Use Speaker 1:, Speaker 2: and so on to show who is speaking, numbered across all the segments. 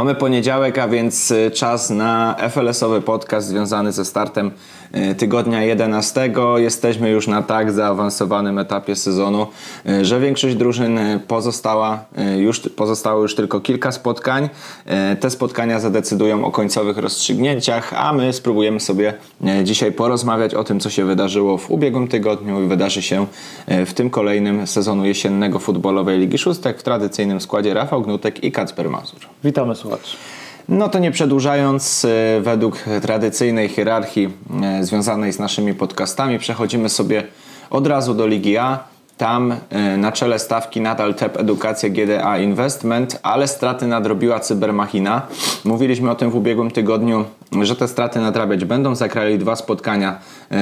Speaker 1: Mamy poniedziałek, a więc y, czas na FLS-owy podcast związany ze startem y, tygodnia 11. Jesteśmy już na tak zaawansowanym etapie sezonu, y, że większość drużyn pozostała już, pozostało już tylko kilka spotkań. Te spotkania zadecydują o końcowych rozstrzygnięciach, a my spróbujemy sobie dzisiaj porozmawiać o tym, co się wydarzyło w ubiegłym tygodniu i wydarzy się w tym kolejnym sezonu jesiennego futbolowej Ligi Szóstek w tradycyjnym składzie Rafał Gnutek i Kacper Mazur.
Speaker 2: Witamy
Speaker 1: No to nie przedłużając, e, według tradycyjnej hierarchii e, związanej z naszymi podcastami, przechodzimy sobie od razu do Ligi A. Tam e, na czele stawki nadal TEP Edukacja GDA Investment, ale straty nadrobiła Cybermachina. Mówiliśmy o tym w ubiegłym tygodniu, że te straty nadrabiać będą. Zakrali dwa spotkania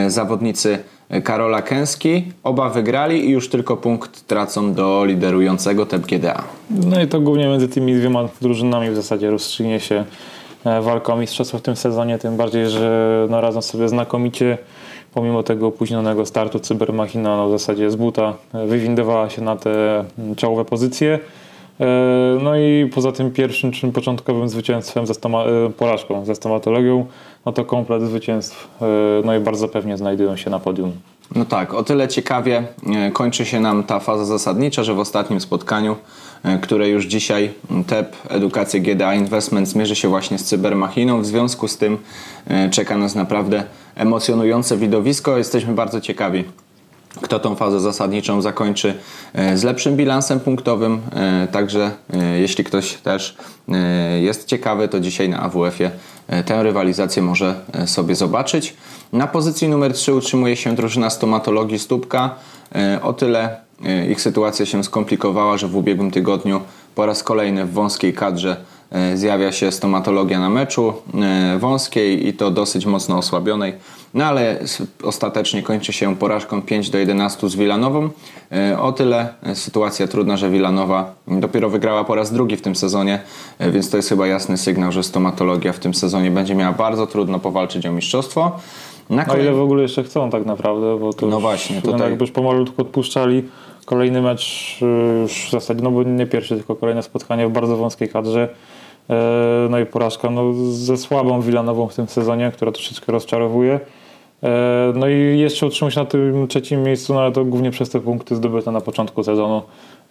Speaker 1: zawodnicy Karola Kęski. Oba wygrali i już tylko punkt tracą do liderującego TEP GDA.
Speaker 2: No i to głównie między tymi dwiema drużynami w zasadzie rozstrzygnie się e, walka o mistrzostwo w tym sezonie, tym bardziej, że no, radzą sobie znakomicie pomimo tego opóźnionego startu Cybermachina no, w zasadzie z buta e, wywindowała się na te czołowe pozycje. E, no i poza tym pierwszym, czym początkowym zwycięstwem, ze stoma, porażką ze stomatologią, no to komplet zwycięstw, no i bardzo pewnie znajdują się na podium.
Speaker 1: No tak, o tyle ciekawie kończy się nam ta faza zasadnicza, że w ostatnim spotkaniu E, które już dzisiaj TEP Edukacja GDA Investment zmierzy się właśnie z cybermachiną. W związku z tym e, czeka nas naprawdę emocjonujące widowisko. Jesteśmy bardzo ciekawi kto tą fazę zasadniczą zakończy e, z lepszym bilansem punktowym. Także jeśli ktoś też jest ciekawy, to dzisiaj na AWF-ie tę rywalizację może sobie zobaczyć. Na pozycji numer 3 utrzymuje się drużyna stomatologii Stópka. O tyle E, ich sytuacja się skomplikowała, że w ubiegłym tygodniu po raz kolejny w wąskiej kadrze e, zjawia się stomatologia na meczu e, wąskiej i to dosyć mocno osłabionej. No ale ostatecznie kończy się porażką 5 do 11 z Wilanową. O tyle sytuacja trudna, że Wilanowa dopiero wygrała po raz drugi w tym sezonie, więc to jest chyba jasny sygnał, że stomatologia w tym sezonie będzie miała bardzo trudno powalczyć o mistrzostwo.
Speaker 2: Na kolej... O ile w ogóle jeszcze chcą tak naprawdę, bo to
Speaker 1: no właśnie, tutaj...
Speaker 2: jakby już pomalutku odpuszczali Kolejny mecz y, już w zasadzie, no bo nie pierwszy, tylko kolejne spotkanie w bardzo wąskiej kadrze. E, no i porażka no, ze słabą Wilanową w tym sezonie, która troszeczkę rozczarowuje. E, no i jeszcze utrzymał się na tym trzecim miejscu, no ale to głównie przez te punkty zdobyte na początku sezonu.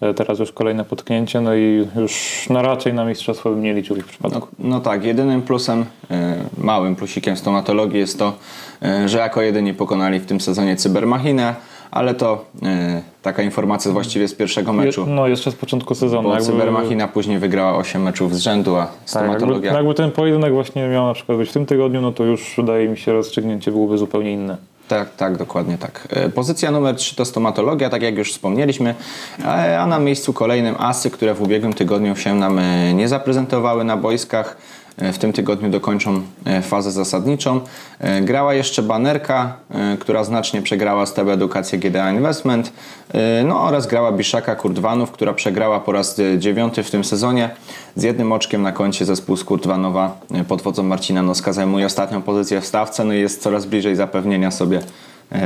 Speaker 2: E, teraz już kolejne potknięcie, no i już na raczej na mistrzostwo bym nie liczył w ich przypadku.
Speaker 1: No, no tak, jedynym plusem, małym plusikiem stomatologii jest to, że jako jedyni pokonali w tym sezonie cybermachinę ale to e, taka informacja właściwie z pierwszego meczu.
Speaker 2: no jeszcze z początku sezonu.
Speaker 1: Bo jakby... Cybermachina później wygrała 8 meczów z rzędu, a stomatologia...
Speaker 2: Tak, jakby, jakby ten pojedynek właśnie miał na przykład być w tym tygodniu, no to już wydaje mi się rozstrzygnięcie byłoby zupełnie inne.
Speaker 1: Tak, tak, dokładnie tak. E, pozycja numer 3 to stomatologia, tak jak już wspomnieliśmy, a na miejscu kolejnym asy, które w ubiegłym tygodniu się nam e, nie zaprezentowały na boiskach. E, w tym tygodniu dokończą e, fazę zasadniczą. E, grała jeszcze banerka, która znacznie przegrała z TB Edukację GDA Investment, no oraz grała Biszaka Kurdwanów, która przegrała po raz dziewiąty w tym sezonie. Z jednym oczkiem na koncie zespół z Kurdwanowa pod wodzą Marcina Noska zajmuje ostatnią pozycję w stawce, no i jest coraz bliżej zapewnienia sobie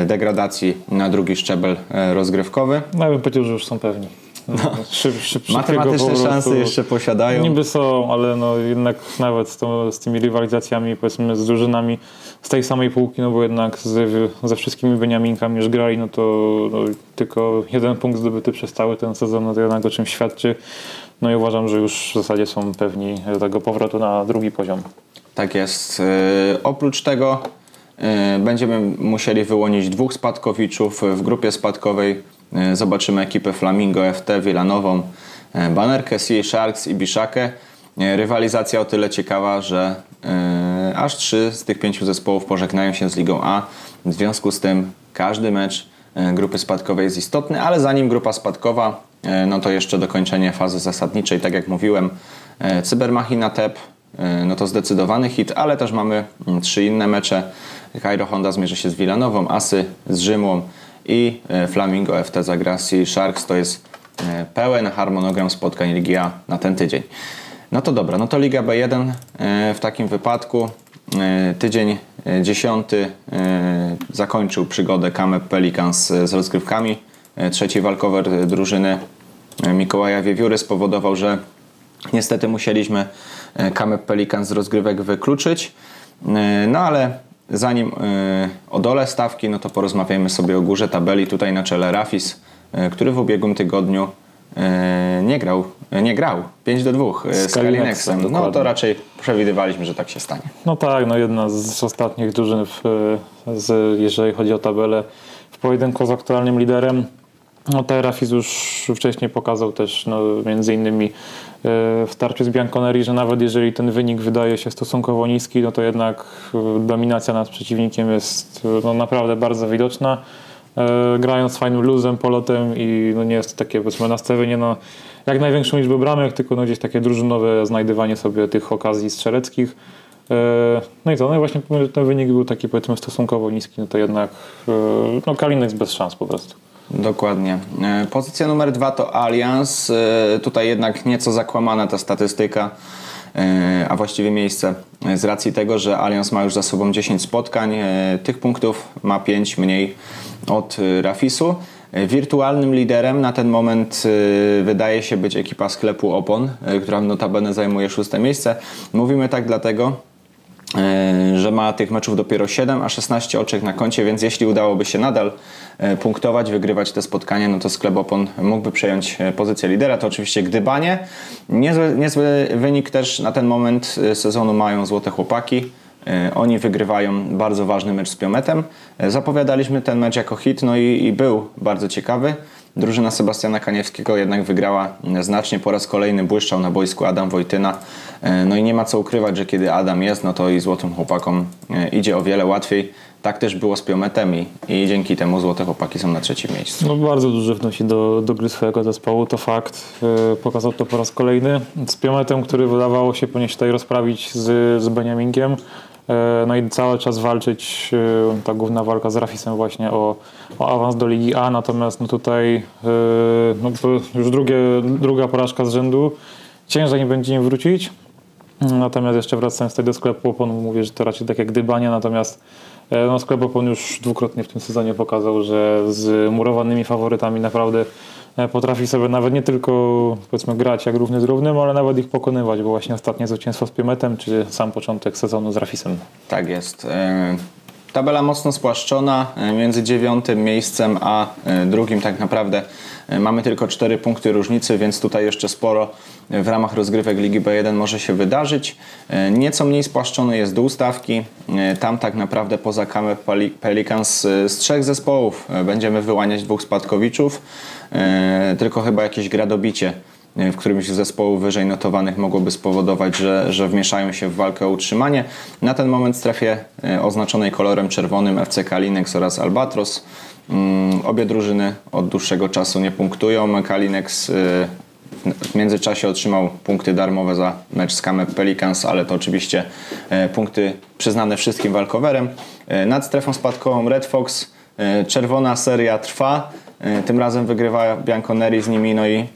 Speaker 1: degradacji na drugi szczebel rozgrywkowy.
Speaker 2: No ja bym powiedział, że już są pewni.
Speaker 1: No, szyb, szyb, Matematyczne szanse jeszcze posiadają.
Speaker 2: Niby są, ale no jednak nawet z, to, z tymi rywalizacjami, powiedzmy z drużynami z tej samej półki, no bo jednak z, ze wszystkimi Beniaminkami już grali, no to no, tylko jeden punkt zdobyty przez cały ten sezon, no to jednak o czym świadczy. No i uważam, że już w zasadzie są pewni tego powrotu na drugi poziom.
Speaker 1: Tak jest. Yy, oprócz tego yy, będziemy musieli wyłonić dwóch spadkowiczów w grupie spadkowej zobaczymy ekipę Flamingo FT, Wilanową, e, Banerkę, Sea Sharks i Bishakę. E, rywalizacja o tyle ciekawa, że aż trzy z tych pięciu zespołów pożegnają się z Ligą A. W związku z tym każdy mecz grupy spadkowej jest istotny, ale zanim grupa spadkowa, no to jeszcze dokończenie fazy zasadniczej. Tak jak mówiłem, Cybermachina TEP, no to zdecydowany hit, ale też mamy mm, trzy inne mecze. Cairo Honda zmierzy się z Wilanową, Asy z Rzymą, i e, Flamingo FT zagra Sea Sharks. To jest e, pełen harmonogram spotkań Ligi A na ten tydzień. No to dobra, no to Liga B1 e, w takim wypadku tydzień 10 zakończył przygodę Kamep Pelicans z rozgrywkami. Trzeci walkover drużyny Mikołaja Wiewióry spowodował, że niestety musieliśmy Kamep Pelikan z rozgrywek wykluczyć. No ale zanim e, o dole stawki, no to porozmawiajmy sobie o górze tabeli. Tutaj na czele Rafis, e, który w ubiegłym tygodniu e, nie grał, nie grał 5 do 2 e, z
Speaker 2: Z Kalinexem.
Speaker 1: No to raczej przewidywaliśmy, że tak się stanie.
Speaker 2: No tak, no jedna z ostatnich drużyn, w, z, jeżeli chodzi o tabelę, w pojedynku z aktualnym liderem. No Terafis już wcześniej pokazał też no, między innymi w starciu z Bianconeri, że nawet jeżeli ten wynik wydaje się stosunkowo niski, no to jednak e, dominacja nad przeciwnikiem jest e, no, naprawdę bardzo widoczna. E, grając fajnym luzem, polotem i no, nie jest to takie powiedzmy nastawienie na jak największą liczbę bramek, tylko no, gdzieś takie drużynowe znajdywanie sobie tych okazji strzeleckich. E, No i co, no i właśnie ten wynik był taki powiedzmy stosunkowo niski, no to jednak e, no Kalinex bez szans po prostu.
Speaker 1: Dokładnie. E, Pozycja numer dwa to Allianz. E, Tutaj jednak nieco zakłamana ta statystyka, e, a właściwie miejsce z racji tego, że Allianz ma już za sobą 10 spotkań. Tych punktów ma 5 mniej od Rafisu. Wirtualnym liderem na ten moment wydaje się być ekipa sklepu Opon, która notabene zajmuje szóste miejsce. Mówimy tak dlatego, że ma tych meczów dopiero 7, a 16 oczek na koncie, więc jeśli udałoby się nadal e, punktować, wygrywać te spotkania, no to sklep Opon mógłby przejąć e, pozycję lidera. To oczywiście gdybanie. Niezły, niezły wynik też na ten moment e, sezonu mają Złote Chłopaki. E, Oni wygrywają bardzo ważny mecz z Piometem. E, Zapowiadaliśmy ten mecz jako hit, no i, i był bardzo ciekawy. Drużyna Sebastiana Kaniewskiego jednak wygrała znacznie po raz kolejny, błyszczał na boisku Adam Wojtyna. E, No i nie ma co ukrywać, że kiedy Adam jest, no to i złotym chłopakom e, idzie o wiele łatwiej. Tak też było z Piometem i, dzięki temu złote chłopaki są na trzecim miejscu.
Speaker 2: No bardzo duży wnosi do, do gry swojego zespołu, to fakt. E, Pokazał to po raz kolejny. Z Piometem, który wydawało się się tutaj rozprawić z, z Beniaminkiem. E, No i cały czas walczyć, e, ta główna walka z Rafisem właśnie o, o awans do Ligi A, natomiast no tutaj e, no już drugie, druga porażka z rzędu. Ciężej nie będzie im wrócić. Natomiast jeszcze wracając tutaj do sklepu opon, mówię, że to raczej takie gdybanie, natomiast e, no, sklep opon już dwukrotnie w tym sezonie pokazał, że z murowanymi faworytami naprawdę potrafi sobie nawet nie tylko powiedzmy grać jak równy z równym, ale nawet ich pokonywać, bo właśnie ostatnie zwycięstwo z Piemetem, czy sam początek sezonu z Rafisem.
Speaker 1: Tak jest. E, Tabela mocno spłaszczona e, między dziewiątym miejscem a e, drugim tak naprawdę e, mamy tylko 4 punkty różnicy, więc tutaj jeszcze sporo w ramach rozgrywek Ligi B1 może się wydarzyć. E, Nieco mniej spłaszczony jest dół stawki. E, Tam tak naprawdę poza Kame Peli- Pelicans e, z trzech zespołów e, będziemy wyłaniać dwóch spadkowiczów. E, Tylko chyba jakieś gradobicie w którymś z zespołów wyżej notowanych mogłoby spowodować, że, że wmieszają się w walkę o utrzymanie. Na ten moment strefie e, oznaczonej kolorem czerwonym FC Kalinex oraz Albatros. Mm, Obie drużyny od dłuższego czasu nie punktują. Kalinex e, w międzyczasie otrzymał punkty darmowe za mecz z Kamep Pelicans, ale to oczywiście e, punkty przyznane wszystkim walkowerem. E, Nad strefą spadkową Red Fox e, czerwona seria trwa. E, Tym razem wygrywa Bianconeri z nimi, no i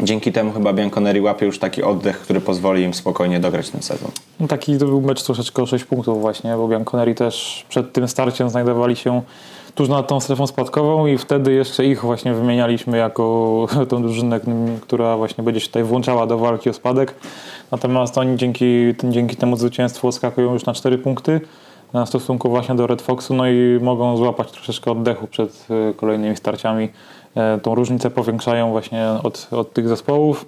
Speaker 1: Dzięki temu chyba Bianconeri łapie już taki oddech, który pozwoli im spokojnie dograć ten sezon.
Speaker 2: No taki to był mecz troszeczkę o 6 punktów właśnie, bo Bianconeri też przed tym starciem znajdowali się tuż nad tą strefą spadkową i wtedy jeszcze ich właśnie wymienialiśmy jako tą drużynę, która właśnie będzie się tutaj włączała do walki o spadek. Natomiast oni dzięki, dzięki temu zwycięstwu odskakują już na 4 punkty na stosunku właśnie do Red Foxu, no i mogą złapać troszeczkę oddechu przed e, kolejnymi starciami. E, Tą różnicę powiększają właśnie od, od tych zespołów.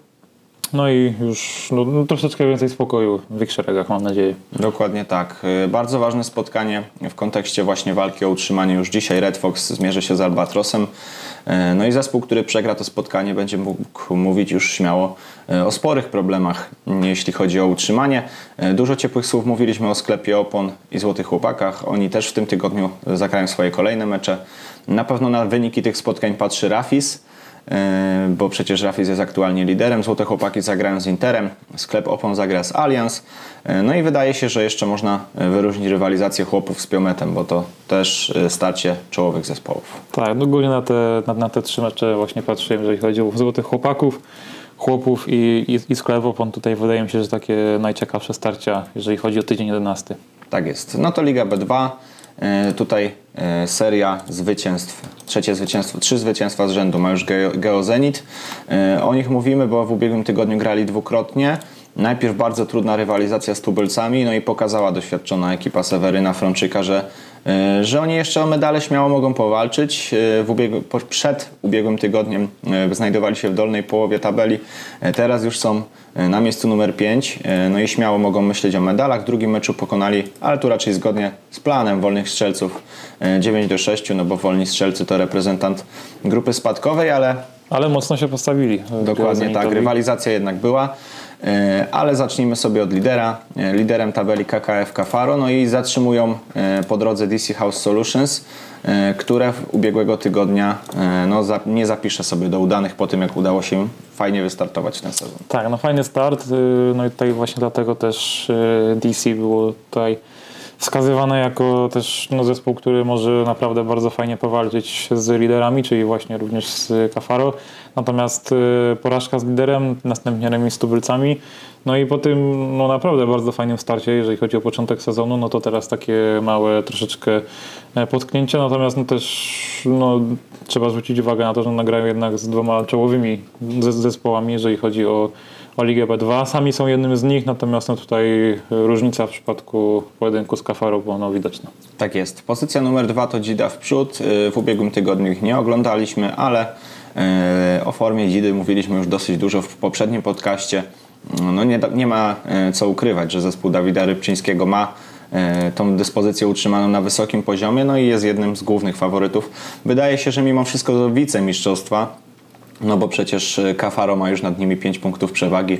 Speaker 2: No i już no, no, troszeczkę więcej spokoju w ich szeregach, mam nadzieję.
Speaker 1: Dokładnie tak. Y, Bardzo ważne spotkanie w kontekście właśnie walki o utrzymanie. Już dzisiaj Red Fox zmierzy się z Albatrosem. Y, No i zespół, który przegra to spotkanie, będzie mógł mówić już śmiało y, o sporych problemach, mm, jeśli chodzi o utrzymanie. Y, Dużo ciepłych słów mówiliśmy o sklepie Opon i Złotych Chłopakach. Oni też w tym tygodniu zagrają swoje kolejne mecze. Na pewno na wyniki tych spotkań patrzy Rafis. Yy, bo przecież Rafis jest aktualnie liderem. Złote Chłopaki zagrają z Interem, sklep Opon zagra z Allianz. Yy, No i wydaje się, że jeszcze można yy, wyróżnić rywalizację chłopów z Piometem, bo to też starcie czołowych zespołów.
Speaker 2: Tak, no ogólnie na te, na, na te trzy mecze właśnie patrzyłem, jeżeli chodzi o złotych chłopaków, chłopów i, i, i sklep opon. Tutaj wydaje mi się, że takie najciekawsze starcia, jeżeli chodzi o tydzień 11.
Speaker 1: Tak jest. No to Liga B2. Yy, Tutaj yy, seria zwycięstw, trzecie zwycięstwo, trzy zwycięstwa z rzędu ma już Geo- Geozenit. Yy, O nich mówimy, bo w ubiegłym tygodniu grali dwukrotnie. Najpierw bardzo trudna rywalizacja z tubylcami, no i pokazała doświadczona ekipa Seweryna Frączyka, że, e, że oni jeszcze o medale śmiało mogą powalczyć. E, W ubiegu, po- przed ubiegłym tygodniem e, znajdowali się w dolnej połowie tabeli, E, teraz już są e, na miejscu numer 5, no i śmiało mogą myśleć o medalach. W drugim meczu pokonali, ale tu raczej zgodnie z planem wolnych strzelców e, 9 do 6, no bo wolni strzelcy to reprezentant grupy spadkowej, ale
Speaker 2: Ale mocno się postawili.
Speaker 1: Dokładnie tak, rywalizacja jednak była, e, ale zacznijmy sobie od lidera. E, Liderem tabeli KKF Kafaro, no i zatrzymują e, po drodze DC House Solutions, e, które ubiegłego tygodnia e, no, nie zapiszę sobie do udanych po tym, jak udało się im fajnie wystartować ten sezon.
Speaker 2: Tak, no fajny start. y, No i tutaj właśnie dlatego też y, DC było tutaj wskazywane jako też no, zespół, który może naprawdę bardzo fajnie powalczyć z liderami, czyli właśnie również z Cafaro. Natomiast y, porażka z liderem, następnie remis z tubylcami. No i po tym no, naprawdę bardzo fajnym starcie, jeżeli chodzi o początek sezonu, no to teraz takie małe troszeczkę e, potknięcie. Natomiast no, też no, trzeba zwrócić uwagę na to, że nagrają jednak z dwoma czołowymi zes- zespołami, jeżeli chodzi o, o Ligę B2. Sami są jednym z nich, natomiast no, tutaj różnica w przypadku pojedynku z Kafarą była no, widoczna.
Speaker 1: Tak jest. Pozycja numer dwa to Dzida w przód. Y, W ubiegłym tygodniu ich nie oglądaliśmy, ale y, o formie Dzidy mówiliśmy już dosyć dużo w poprzednim podcaście. No nie, nie ma co ukrywać, że zespół Dawida Rybczyńskiego ma tą dyspozycję utrzymaną na wysokim poziomie, no i jest jednym z głównych faworytów. Wydaje się, że mimo wszystko wicemistrzostwa no bo przecież e, Cafaro ma już nad nimi 5 punktów przewagi.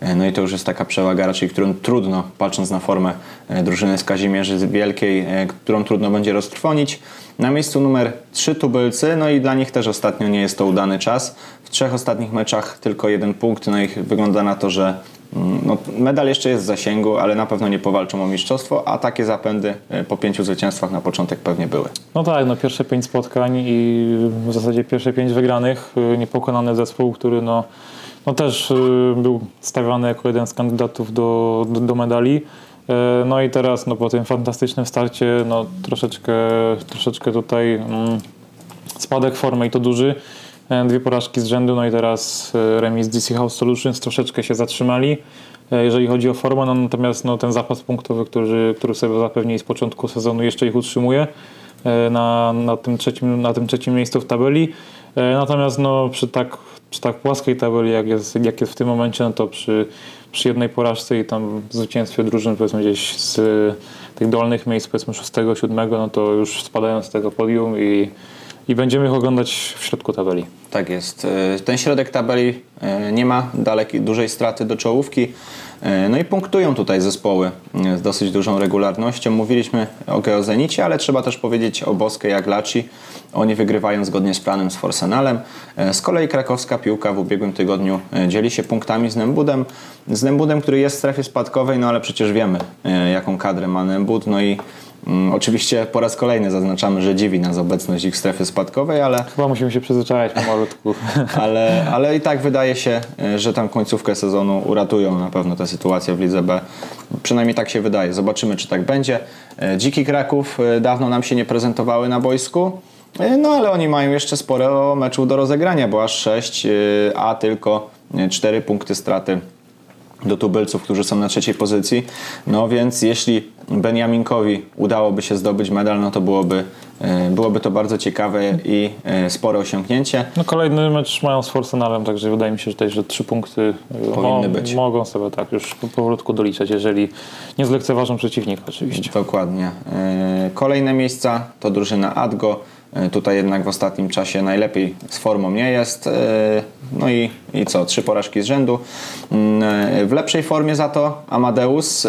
Speaker 1: E, No i to już jest taka przewaga raczej, którą trudno, patrząc na formę e, drużyny z Kazimierzy Wielkiej, e, którą trudno będzie roztrwonić. Na miejscu numer 3 tubylcy, no i dla nich też ostatnio nie jest to udany czas. W trzech ostatnich meczach tylko jeden punkt, no i wygląda na to, że no, medal jeszcze jest w zasięgu, ale na pewno nie powalczą o mistrzostwo, a takie zapędy e, po pięciu zwycięstwach na początek pewnie były.
Speaker 2: No tak, no pierwsze pięć spotkań i w zasadzie pierwsze pięć wygranych. y, Niepokonany zespół, który no, no też y, był stawiany jako jeden z kandydatów do, do, do medali. E, No i teraz no, po tym fantastycznym starcie no, troszeczkę, troszeczkę tutaj mm, spadek formy i to duży. E, Dwie porażki z rzędu, no i teraz e, remis DC House Solutions troszeczkę się zatrzymali, e, jeżeli chodzi o formę, no, natomiast no, ten zapas punktowy, który, który sobie zapewnili z początku sezonu jeszcze ich utrzymuje na, na, tym, trzecim, na tym trzecim miejscu w tabeli. Natomiast no, przy, tak, przy tak płaskiej tabeli, jak jest, jak jest w tym momencie, no to przy, przy jednej porażce i tam zwycięstwie drużyn, powiedzmy gdzieś z tych dolnych miejsc, powiedzmy szóstego, siódmego, no to już spadają z tego podium i, i będziemy ich oglądać w środku tabeli.
Speaker 1: Tak jest. E, Ten środek tabeli e, nie ma dalekiej, dużej straty do czołówki. E, No i punktują tutaj zespoły z dosyć dużą regularnością. Mówiliśmy o Geozenicie, ale trzeba też powiedzieć o Boskiej Aglaci. Oni wygrywają zgodnie z planem z Forsenalem. Z kolei krakowska piłka w ubiegłym tygodniu dzieli się punktami z Nembudem. Z Nembudem, który jest w strefie spadkowej, no ale przecież wiemy jaką kadrę ma Nembud. No i oczywiście po raz kolejny zaznaczamy, że dziwi nas obecność ich w strefie spadkowej, ale
Speaker 2: Chyba musimy się przyzwyczajać pomalutku.
Speaker 1: ale, ale i tak wydaje się, e, że tam końcówkę sezonu uratują na pewno tę sytuację w Lidze B. Przynajmniej tak się wydaje. Zobaczymy, czy tak będzie. E, Dziki Kraków e, dawno nam się nie prezentowały na boisku. No ale oni mają jeszcze sporo meczów do rozegrania, bo aż 6, a tylko 4 punkty straty do tubylców, którzy są na trzeciej pozycji. No więc jeśli Beniaminkowi udałoby się zdobyć medal, no to byłoby, e, byłoby to bardzo ciekawe i e, spore osiągnięcie.
Speaker 2: No kolejny mecz mają z Forsenalem, także wydaje mi się, że tutaj, że trzy punkty y,
Speaker 1: Powinny być.
Speaker 2: mogą sobie tak już po- powolutku doliczać, jeżeli nie zlekceważą przeciwnika oczywiście.
Speaker 1: Dokładnie. E, Kolejne miejsca to drużyna Adgo. E, Tutaj jednak w ostatnim czasie najlepiej z formą nie jest. E, No i, i co? Trzy porażki z rzędu. Mm, e, W lepszej formie za to Amadeus.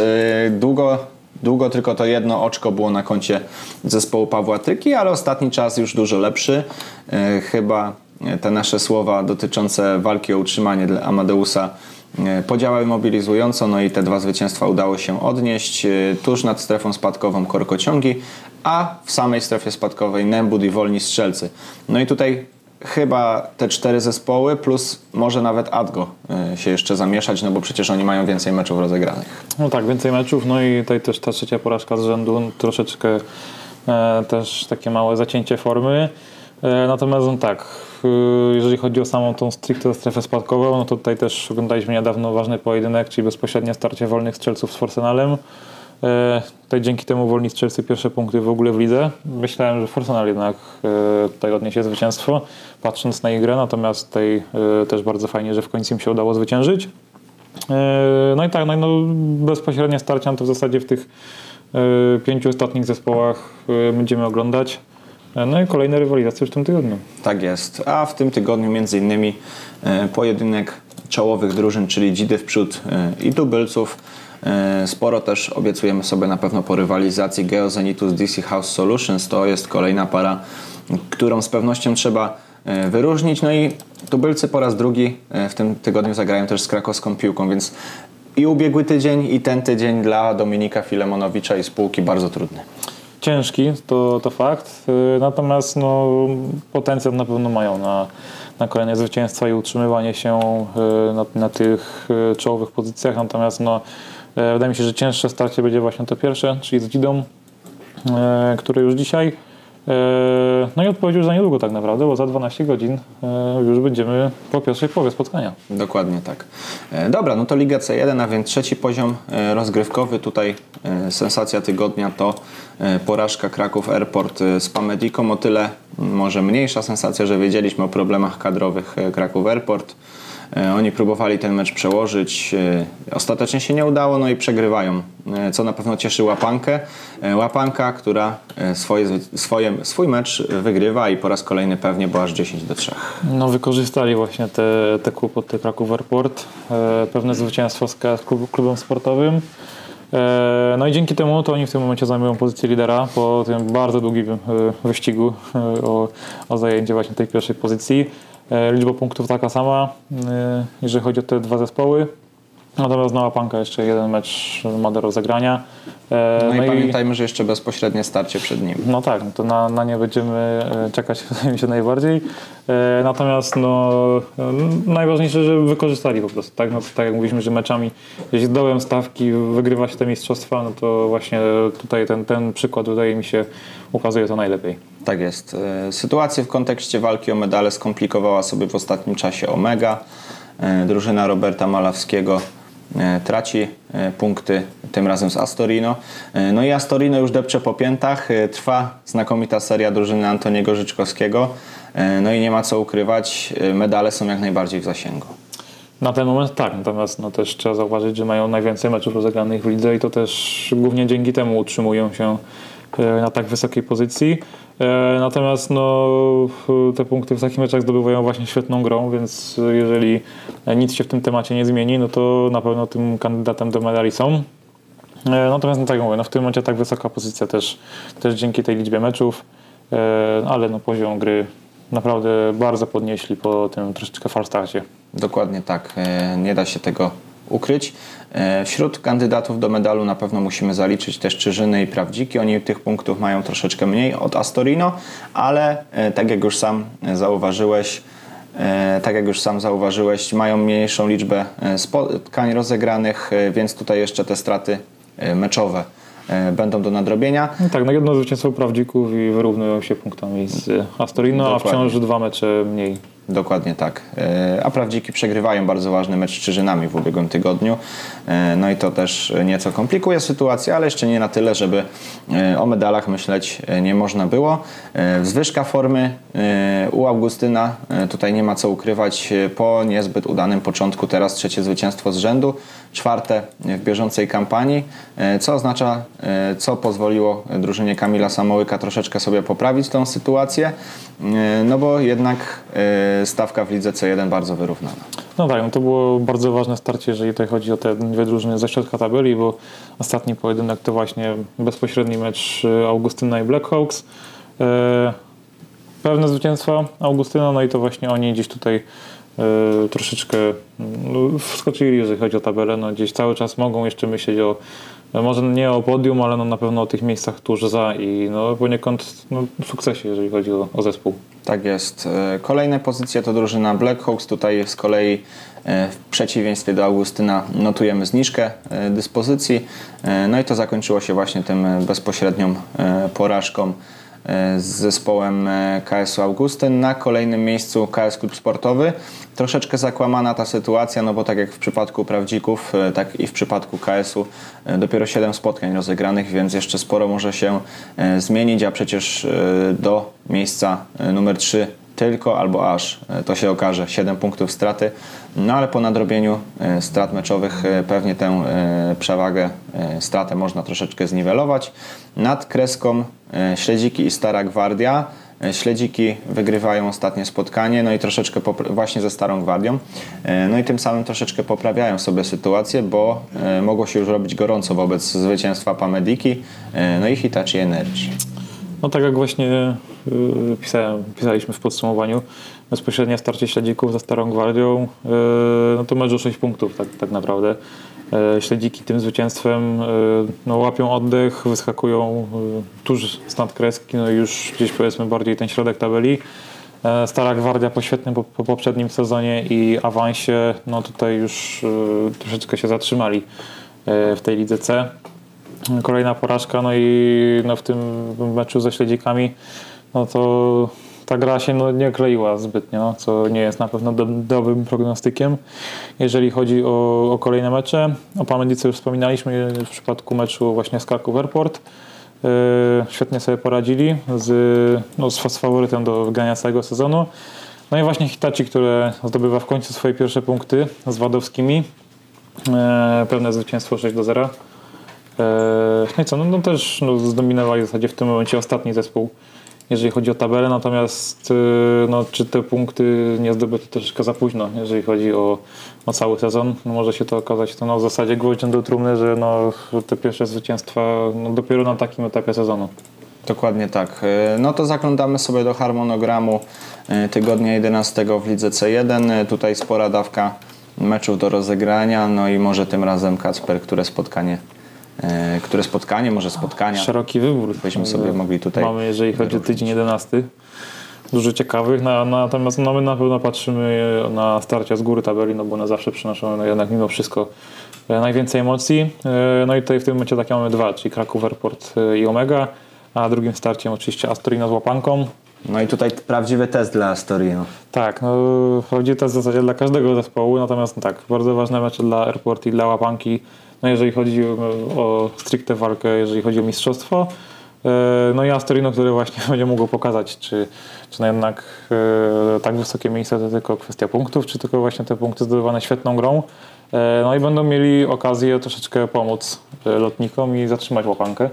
Speaker 1: Długo, długo tylko to jedno oczko było na koncie zespołu Pawła Tryki, ale ostatni czas już dużo lepszy. Chyba te nasze słowa dotyczące walki o utrzymanie dla Amadeusa Podziałały mobilizująco, no i te dwa zwycięstwa udało się odnieść. E, Tuż nad strefą spadkową korkociągi, a w samej strefie spadkowej Nembud i Wolni Strzelcy. No i tutaj chyba te cztery zespoły, plus może nawet Adgo e, się jeszcze zamieszać, no bo przecież oni mają więcej meczów rozegranych.
Speaker 2: No tak, więcej meczów, no i tutaj też ta trzecia porażka z rzędu, troszeczkę e, też takie małe zacięcie formy. E, Natomiast no tak, y, jeżeli chodzi o samą tą stricte strefę spadkową, no to tutaj też oglądaliśmy niedawno ważny pojedynek, czyli bezpośrednie starcie wolnych strzelców z Forsenalem. E, Tutaj dzięki temu wolni strzelcy pierwsze punkty w ogóle w lidze. Myślałem, że Forsenal jednak e, tutaj odniesie zwycięstwo, patrząc na ich grę, natomiast tutaj też bardzo fajnie, że w końcu im się udało zwyciężyć. No i tak, no, no bezpośrednie starcia no to w zasadzie w tych pięciu ostatnich zespołach będziemy oglądać. E, No i kolejne rywalizacje w tym tygodniu.
Speaker 1: Tak jest. A w tym tygodniu między innymi e, pojedynek czołowych drużyn, czyli Dzidy w przód e, i tubylców. Sporo też obiecujemy sobie na pewno po rywalizacji Geozenitu z DC House Solutions. To jest kolejna para, którą z pewnością trzeba wyróżnić. No i tubylcy po raz drugi w tym tygodniu zagrają też z krakowską piłką, więc i ubiegły tydzień, i ten tydzień dla Dominika Filemonowicza i spółki bardzo trudny.
Speaker 2: Ciężki, to, to fakt. Y, Natomiast no, potencjał na pewno mają na, na kolejne zwycięstwa i utrzymywanie się y, na, na tych y, czołowych pozycjach. Natomiast no, wydaje mi się, że cięższe starcie będzie właśnie to pierwsze, czyli z Dzidą, e, które już dzisiaj. No i odpowiedź już za niedługo tak naprawdę, bo za 12 godzin już będziemy po pierwszej połowie spotkania.
Speaker 1: Dokładnie tak. E, Dobra, no to Liga C1, a więc trzeci poziom e, rozgrywkowy. Tutaj e, sensacja tygodnia to porażka Kraków Airport e, z Pamediką. O tyle może mniejsza sensacja, że wiedzieliśmy o problemach kadrowych e, Kraków Airport. E, Oni próbowali ten mecz przełożyć. e, Ostatecznie się nie udało, no i przegrywają, e, co na pewno cieszy Łapankę. E, Łapanka, która e, swoje, swoje, swój mecz wygrywa i po raz kolejny pewnie, bo aż 10 do 3.
Speaker 2: No, wykorzystali właśnie te, te kłopoty Kraków Airport, e, pewne zwycięstwo z klub, klubem sportowym. E, no i dzięki temu to oni w tym momencie zajmują pozycję lidera po tym bardzo długim e, wyścigu e, o, o zajęcie właśnie tej pierwszej pozycji. Liczba punktów taka sama, jeżeli chodzi o te dwa zespoły. Natomiast Nowa Panka jeszcze jeden mecz ma do rozegrania. E,
Speaker 1: No, i pamiętajmy, że jeszcze bezpośrednie starcie przed nim.
Speaker 2: no tak, no to na, na nie będziemy e, czekać mi się najbardziej. E, Natomiast no, e, najważniejsze, że wykorzystali po prostu. Tak, no, tak jak mówiliśmy, że meczami, jeśli dołem stawki wygrywa się te mistrzostwa, no to właśnie tutaj ten, ten przykład wydaje mi się ukazuje to najlepiej.
Speaker 1: Tak jest. E, Sytuację w kontekście walki o medale skomplikowała sobie w ostatnim czasie Omega. Drużyna Roberta Malawskiego traci e, punkty, tym razem z Astorino. E, No i Astorino już depcze po piętach. E, Trwa znakomita seria drużyny Antoniego Życzkowskiego. E, No i nie ma co ukrywać, e, medale są jak najbardziej w zasięgu.
Speaker 2: Na ten moment tak, natomiast no, też trzeba zauważyć, że mają najwięcej meczów rozegranych w lidze i to też głównie dzięki temu utrzymują się e, na tak wysokiej pozycji. E, Natomiast no, te punkty w takich meczach zdobywają właśnie świetną grą, więc jeżeli nic się w tym temacie nie zmieni, no to na pewno tym kandydatem do medali są. E, Natomiast no tak mówię, no w tym momencie tak wysoka pozycja też, też dzięki tej liczbie meczów, e, ale no poziom gry naprawdę bardzo podnieśli po tym troszeczkę falstarcie.
Speaker 1: Dokładnie tak, e, nie da się tego ukryć. E, Wśród kandydatów do medalu na pewno musimy zaliczyć też Czyżyny i Prawdziki. Oni tych punktów mają troszeczkę mniej od Astorino, ale e, tak jak już sam zauważyłeś, e, tak jak już sam zauważyłeś, mają mniejszą liczbę spotkań rozegranych, więc tutaj jeszcze te straty meczowe będą do nadrobienia.
Speaker 2: No tak, no jedno zwycięstwo prawdzików i wyrównują się punktami z Astorino, a
Speaker 1: Dokładnie.
Speaker 2: wciąż dwa mecze mniej.
Speaker 1: Dokładnie tak. E, A prawdziki przegrywają bardzo ważny mecz z Czyżynami w ubiegłym tygodniu. E, No i to też nieco komplikuje sytuację, ale jeszcze nie na tyle, żeby e, o medalach myśleć nie można było. Zwyżka formy u Augustyna, tutaj nie ma co ukrywać, po niezbyt udanym początku teraz trzecie zwycięstwo z rzędu, czwarte w bieżącej kampanii, e, co oznacza, e, co pozwoliło drużynie Kamila Samołyka troszeczkę sobie poprawić tą sytuację, e, no bo jednak e, stawka w lidze C1 bardzo wyrównana.
Speaker 2: No tak, no to było bardzo ważne starcie, jeżeli tutaj chodzi o te dwie drużyny ze środka tabeli, bo ostatni pojedynek to właśnie bezpośredni mecz e, Augustyna i Blackhawks. E, Pewne zwycięstwa Augustyna, no i to właśnie oni gdzieś tutaj e, troszeczkę no, wskoczyli, jeżeli chodzi o tabelę. No, gdzieś cały czas mogą jeszcze myśleć o, no, może nie o podium, ale no, na pewno o tych miejscach tuż za i no, poniekąd no, sukcesie, jeżeli chodzi o, o zespół.
Speaker 1: Tak jest. E, Kolejne pozycje to drużyna Blackhawks. Tutaj z kolei e, w przeciwieństwie do Augustyna notujemy zniżkę e, dyspozycji. No i to zakończyło się właśnie tym bezpośrednią porażką z zespołem e, KS-u Augustyn. Na kolejnym miejscu KS Klub Sportowy. Troszeczkę zakłamana ta sytuacja, no bo tak jak w przypadku Prawdzików, e, tak i w przypadku KS-u e, dopiero 7 spotkań rozegranych, więc jeszcze sporo może się e, zmienić, a przecież e, do miejsca e, numer 3 tylko albo aż e, to się okaże 7 punktów straty. No ale po nadrobieniu e, strat meczowych e, pewnie tę przewagę, stratę można troszeczkę zniwelować. Nad kreską Śledziki i Stara Gwardia. Śledziki wygrywają ostatnie spotkanie, no i troszeczkę właśnie ze Starą Gwardią. No i tym samym troszeczkę poprawiają sobie sytuację, bo mogło się już robić gorąco wobec zwycięstwa Pamediki, no i Hitachi Energy.
Speaker 2: No tak jak właśnie yy, pisałem, pisaliśmy w podsumowaniu, bezpośrednie starcie śledzików ze Starą Gwardią, yy, no to mecz o 6 punktów tak, tak naprawdę. Yy, śledziki tym zwycięstwem yy, no, łapią oddech, wyskakują yy, tuż z nadkreski, no już gdzieś powiedzmy bardziej ten środek tabeli. Yy, Stara Gwardia po świetnym po, po poprzednim sezonie i awansie, no tutaj już yy, troszeczkę się zatrzymali w tej lidze C. Kolejna porażka, no i no w tym meczu ze śledzikami, no to ta gra się no, nie kleiła zbytnio, no, co nie jest na pewno do, dobrym prognostykiem. Jeżeli chodzi o, o kolejne mecze, o Pamendice już wspominaliśmy w przypadku meczu właśnie z Kraków Airport. Yy, świetnie sobie poradzili z, no, z faworytem do wygrania całego sezonu. No i właśnie Hitachi, które zdobywa w końcu swoje pierwsze punkty z Wadowskimi. Yy, pewne zwycięstwo 6 do 0. Eee, No i co, no, no też no, zdominowali w zasadzie w tym momencie ostatni zespół, jeżeli chodzi o tabelę, natomiast yy, no, czy te punkty nie zdobyto troszeczkę za późno, jeżeli chodzi o, o cały sezon. No, może się to okazać to no, w zasadzie gwoździem do trumny, że no, te pierwsze zwycięstwa no, dopiero na takim etapie sezonu.
Speaker 1: Dokładnie tak. E, No to zaglądamy sobie do harmonogramu e, tygodnia 11 w lidze C1. E, Tutaj spora dawka meczów do rozegrania, no i może tym razem Kacper, które spotkanie, które spotkanie, może spotkania.
Speaker 2: Szeroki wybór.
Speaker 1: Byśmy sobie mogli tutaj
Speaker 2: Mamy, jeżeli chodzi o tydzień 11. Dużo ciekawych, na, natomiast no, my na pewno patrzymy na starcia z góry tabeli, no bo one zawsze przynoszą no, jednak mimo wszystko e, najwięcej emocji. E, No i tutaj w tym momencie takie mamy dwa, czyli Kraków Airport e, i Omega, a drugim starciem oczywiście Astorino z łapanką.
Speaker 1: No i tutaj prawdziwy test dla Astorino.
Speaker 2: Tak, no wchodzi to w zasadzie dla każdego zespołu, natomiast no, tak, bardzo ważne mecze dla Airport i dla łapanki, no jeżeli chodzi o, stricte walkę, jeżeli chodzi o mistrzostwo. E, No i Astorino, które właśnie będzie mogło pokazać, czy, czy no jednak e, tak wysokie miejsce to tylko kwestia punktów, czy tylko właśnie te punkty zdobywane świetną grą. E, No i będą mieli okazję troszeczkę pomóc lotnikom i zatrzymać łapankę.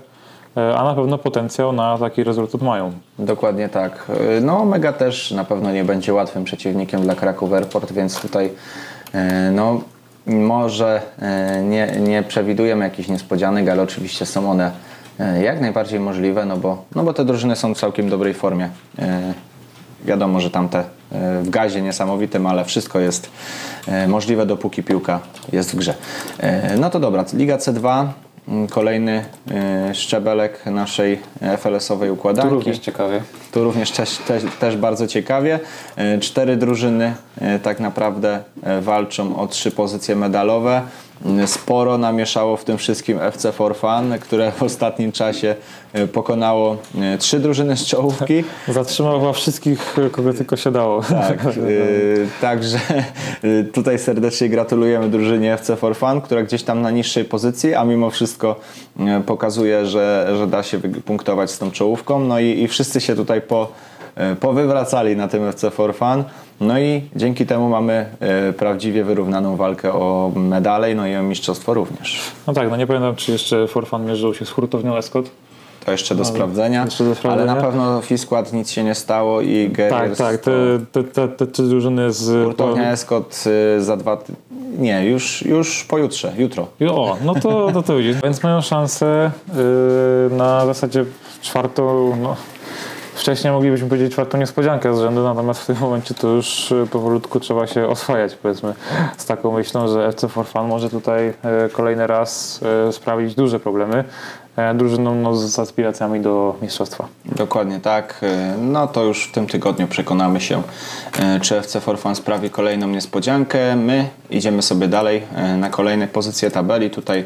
Speaker 2: A na pewno potencjał na taki rezultat mają.
Speaker 1: Dokładnie tak. No Omega też na pewno nie będzie łatwym przeciwnikiem dla Kraków Airport, więc tutaj no może e, nie, nie przewidujemy jakichś niespodzianek, ale oczywiście są one e, jak najbardziej możliwe, no bo, no bo te drużyny są w całkiem dobrej formie. E, Wiadomo, że tamte w gazie niesamowitym, ale wszystko jest możliwe, dopóki piłka jest w grze. No to dobra, Liga C2, mm, kolejny e, szczebelek naszej FLS-owej
Speaker 2: Tu
Speaker 1: układanki.
Speaker 2: również ciekawie.
Speaker 1: Tu również też, też, też bardzo ciekawie. E, Cztery drużyny e, tak naprawdę walczą o trzy pozycje medalowe. Sporo namieszało w tym wszystkim FC For Fun, które w ostatnim czasie e, pokonało e, trzy drużyny z czołówki.
Speaker 2: Zatrzymał chyba wszystkich, kogo tylko się dało.
Speaker 1: Tak, y, także tutaj serdecznie gratulujemy drużynie FC For Fun, która gdzieś tam na niższej pozycji, a mimo wszystko pokazuje, że, że da się punktować z tą czołówką. No i, i wszyscy się tutaj po, powywracali na tym FC For Fun. No i dzięki temu mamy y, prawdziwie wyrównaną walkę o medale, no i o mistrzostwo również.
Speaker 2: No tak, no nie pamiętam, czy jeszcze Forfan mierzył się z hurtownią Escot.
Speaker 1: To jeszcze do sprawdzenia,
Speaker 2: jeszcze do
Speaker 1: ale
Speaker 2: sprawdzenia.
Speaker 1: na pewno w skład nic się nie stało i
Speaker 2: Tak,
Speaker 1: Guerriers
Speaker 2: tak, te, te, te, te drużyny z...
Speaker 1: Hurtownia Escot y, za dwa. Nie, już, już pojutrze, jutro.
Speaker 2: O, no to, to, to widzisz. Więc mają szansę yy, na zasadzie czwartą, no, wcześniej moglibyśmy powiedzieć czwartą niespodziankę z rzędu, natomiast w tym momencie to już yy, powolutku trzeba się oswajać, powiedzmy, z taką myślą, że FC For Fun może tutaj yy, kolejny raz yy, sprawić duże problemy drużynom no, z aspiracjami do mistrzostwa.
Speaker 1: Dokładnie tak. No to już w tym tygodniu przekonamy się, czy FC For Fun sprawi kolejną niespodziankę. My idziemy sobie dalej na kolejne pozycje tabeli. Tutaj e,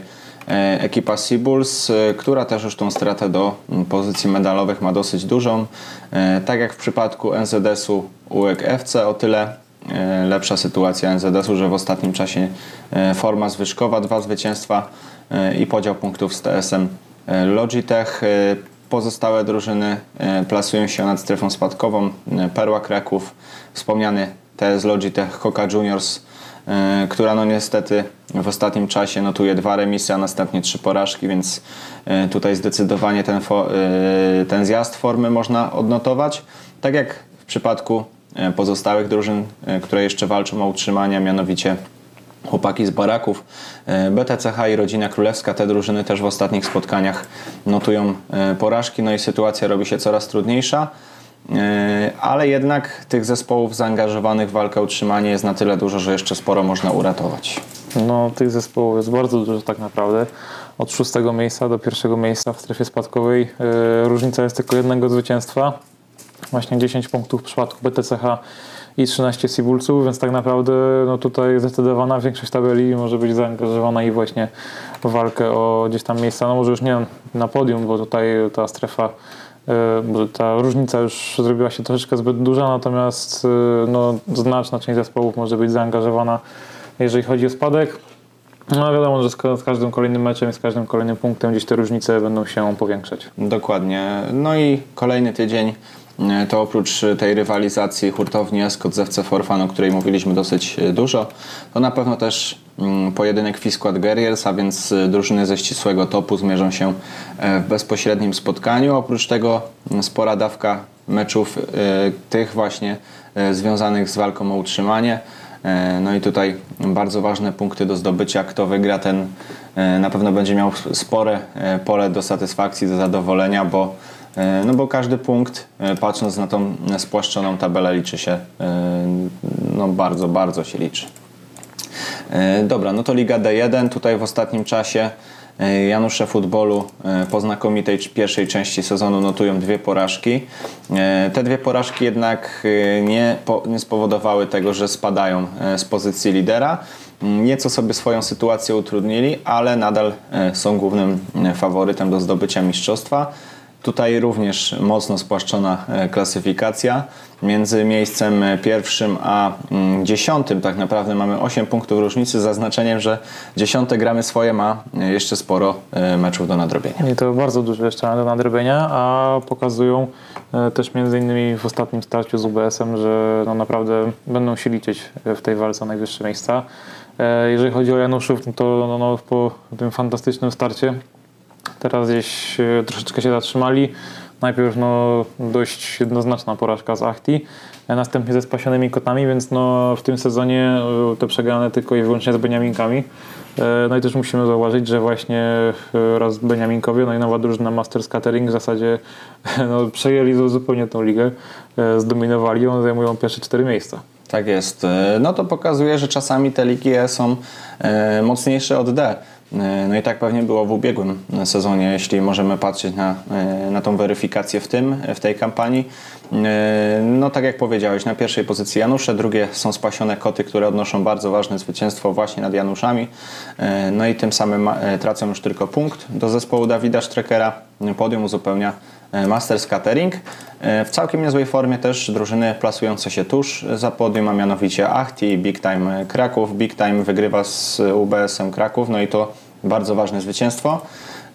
Speaker 1: ekipa Seabulls, e, która też już tą stratę do mm, pozycji medalowych ma dosyć dużą. E, Tak jak w przypadku NZS-u UEK FC, o tyle e, lepsza sytuacja NZS-u, że w ostatnim czasie e, forma zwyżkowa, dwa zwycięstwa e, i podział punktów z TS-em e, Logitech. E, Pozostałe drużyny e, plasują się nad strefą spadkową. E, Perła Kraków, wspomniany TS Logitech, Coca Juniors, e, która no niestety w ostatnim czasie notuje dwa remisy, a następnie trzy porażki, więc e, tutaj zdecydowanie ten, e, ten zjazd formy można odnotować. Tak jak w przypadku e, pozostałych drużyn, e, które jeszcze walczą o utrzymanie, mianowicie chłopaki z baraków. E, BTCH i Rodzina Królewska, te drużyny też w ostatnich spotkaniach notują e, porażki, no i sytuacja robi się coraz trudniejsza. E, Ale jednak tych zespołów zaangażowanych w walkę o utrzymanie jest na tyle dużo, że jeszcze sporo można uratować.
Speaker 2: No, tych zespołów jest bardzo dużo tak naprawdę. Od szóstego miejsca do pierwszego miejsca w strefie spadkowej yy, różnica jest tylko jednego zwycięstwa. Właśnie 10 punktów w przypadku BTCH i 13 Sibulców, więc tak naprawdę no tutaj zdecydowana większość tabeli może być zaangażowana i właśnie w walkę o gdzieś tam miejsca, no może już nie na podium, bo tutaj ta strefa ta różnica już zrobiła się troszeczkę zbyt duża, natomiast yy, no, znaczna część zespołów może być zaangażowana jeżeli chodzi o spadek. No wiadomo, że z ka- z każdym kolejnym meczem z każdym kolejnym punktem gdzieś te różnice będą się powiększać.
Speaker 1: Dokładnie. No i kolejny tydzień e, to oprócz tej rywalizacji hurtowni Escot z FC Forfan, o której mówiliśmy dosyć e, dużo, to na pewno też mm, pojedynek Fisquad Guerriers, a więc e, drużyny ze ścisłego topu zmierzą się e, w bezpośrednim spotkaniu. Oprócz tego mm, spora dawka meczów e, tych właśnie e, związanych z walką o utrzymanie. E, No i tutaj bardzo ważne punkty do zdobycia. Kto wygra, ten e, na pewno będzie miał spore e, pole do satysfakcji, do zadowolenia, bo, e, no bo każdy punkt, e, patrząc na tą spłaszczoną tabelę, liczy się, e, no bardzo, bardzo się liczy. E, Dobra, no to Liga D1. Tutaj w ostatnim czasie e, Janusze Futbolu e, po znakomitej pierwszej części sezonu notują dwie porażki. E, Te dwie porażki jednak e, nie, nie spowodowały tego, że spadają e, z pozycji lidera. Mm, Nieco sobie swoją sytuację utrudnili, ale nadal e, są głównym e, faworytem do zdobycia mistrzostwa. Tutaj również mocno spłaszczona e, klasyfikacja. Między miejscem e, pierwszym a mm, dziesiątym tak naprawdę mamy 8 punktów różnicy zaznaczeniem, że dziesiąte gramy swoje ma e, jeszcze sporo meczów do nadrobienia.
Speaker 2: I to bardzo dużo jeszcze do nadrobienia, a pokazują też między innymi w ostatnim starciu z UBS-em, że no naprawdę będą się liczyć w tej walce o najwyższe miejsca. Jeżeli chodzi o Januszów, to no, no, po tym fantastycznym starcie teraz gdzieś e, troszeczkę się zatrzymali. Najpierw no, dość jednoznaczna porażka z Achti, e, następnie ze spasionymi kotami, więc no, w tym sezonie e, te przegrane tylko i wyłącznie z Beniaminkami. No i też musimy zauważyć, że właśnie raz Beniaminkowie, no i nowa drużyna Masters Catering w zasadzie no, przejęli zu- zupełnie tą ligę, zdominowali ją, zajmują pierwsze cztery miejsca.
Speaker 1: Tak jest. No to pokazuje, że czasami te ligi są mocniejsze od D. E, No i tak pewnie było w ubiegłym sezonie, jeśli możemy patrzeć na, e, na tą weryfikację w tym, w tej kampanii. E, No tak jak powiedziałeś, na pierwszej pozycji Janusze, drugie są spasione koty, które odnoszą bardzo ważne zwycięstwo właśnie nad Januszami. No i tym samym tracą już tylko punkt do zespołu Dawida Streckera. Podium uzupełnia Masters Catering. E, W całkiem niezłej formie też drużyny plasujące się tuż za podium, a mianowicie Achti, Big Time Kraków. Big Time wygrywa z UBS-em Kraków, no i to bardzo ważne zwycięstwo.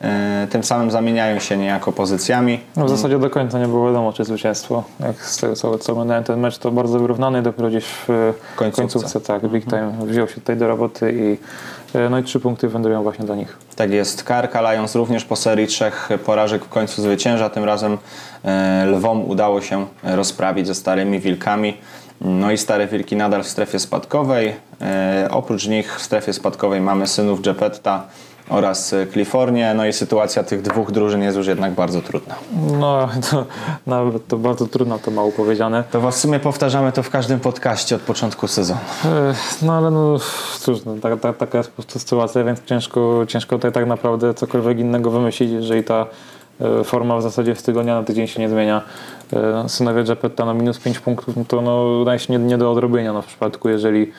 Speaker 1: E, Tym samym zamieniają się niejako pozycjami.
Speaker 2: No, w zasadzie do końca nie było wiadomo, czy zwycięstwo. Jak z tego co, co oglądałem ten mecz, to bardzo wyrównany. Dopiero gdzieś w e,
Speaker 1: Końcówce.
Speaker 2: końcówce, tak, Big Time wziął się tutaj do roboty i e, no i trzy punkty wędrują właśnie do nich.
Speaker 1: Tak jest. Karka Lions również po serii trzech porażek w końcu zwycięża. Tym razem e, Lwom udało się rozprawić ze starymi wilkami. No i stare wilki nadal w strefie spadkowej. E, oprócz nich w strefie spadkowej mamy synów Gepetta oraz e, Clifornię. No i sytuacja tych dwóch drużyn jest już jednak bardzo trudna.
Speaker 2: No, to, nawet to bardzo trudno to mało powiedziane.
Speaker 1: To w sumie powtarzamy to w każdym podcaście od początku sezonu.
Speaker 2: No ale no cóż, no, ta, ta, taka jest po prostu sytuacja, więc ciężko, ciężko tutaj tak naprawdę cokolwiek innego wymyślić, jeżeli ta e, forma w zasadzie z tygodnia na tydzień się nie zmienia. E, Synowie Japetta na minus 5 punktów, no to no, się nie, nie do odrobienia no, w przypadku, jeżeli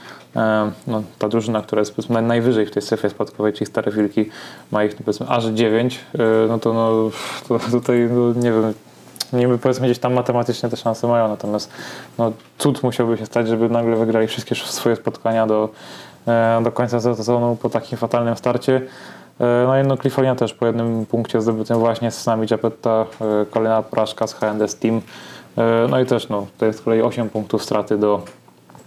Speaker 2: no, ta drużyna, która jest powiedzmy naj- najwyżej w tej strefie spadkowej, czyli Stare Wilki, ma ich powiedzmy aż 9, e, no to, no, to tutaj no, nie wiem, niby powiedzmy gdzieś tam matematycznie te szanse mają, natomiast no, cud musiałby się stać, żeby nagle wygrali wszystkie swoje spotkania do, e, do końca sezonu po takim fatalnym starcie. E, No i no California też po jednym punkcie zdobytym właśnie z Sami Japetta, e, kolejna porażka z HND Team. E, No i też no, to jest z kolei 8 punktów straty do,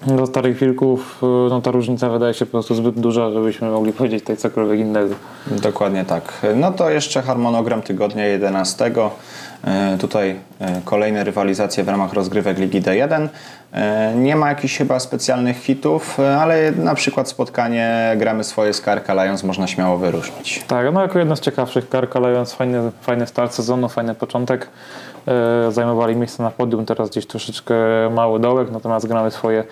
Speaker 2: do starych wilków. E, No ta różnica wydaje się po prostu zbyt duża, żebyśmy mogli powiedzieć tutaj cokolwiek innego.
Speaker 1: Dokładnie tak. No to jeszcze harmonogram tygodnia 11. E, Tutaj e, kolejne rywalizacje w ramach rozgrywek Ligi D1. E, Nie ma jakichś chyba specjalnych hitów, ale na przykład spotkanie gramy swoje z Karka Lions można śmiało wyróżnić.
Speaker 2: Tak, no jako jedno z ciekawszych Karka Lions, fajny, fajny start sezonu, fajny początek. E, zajmowali miejsce na podium, teraz gdzieś troszeczkę mały dołek, natomiast gramy swoje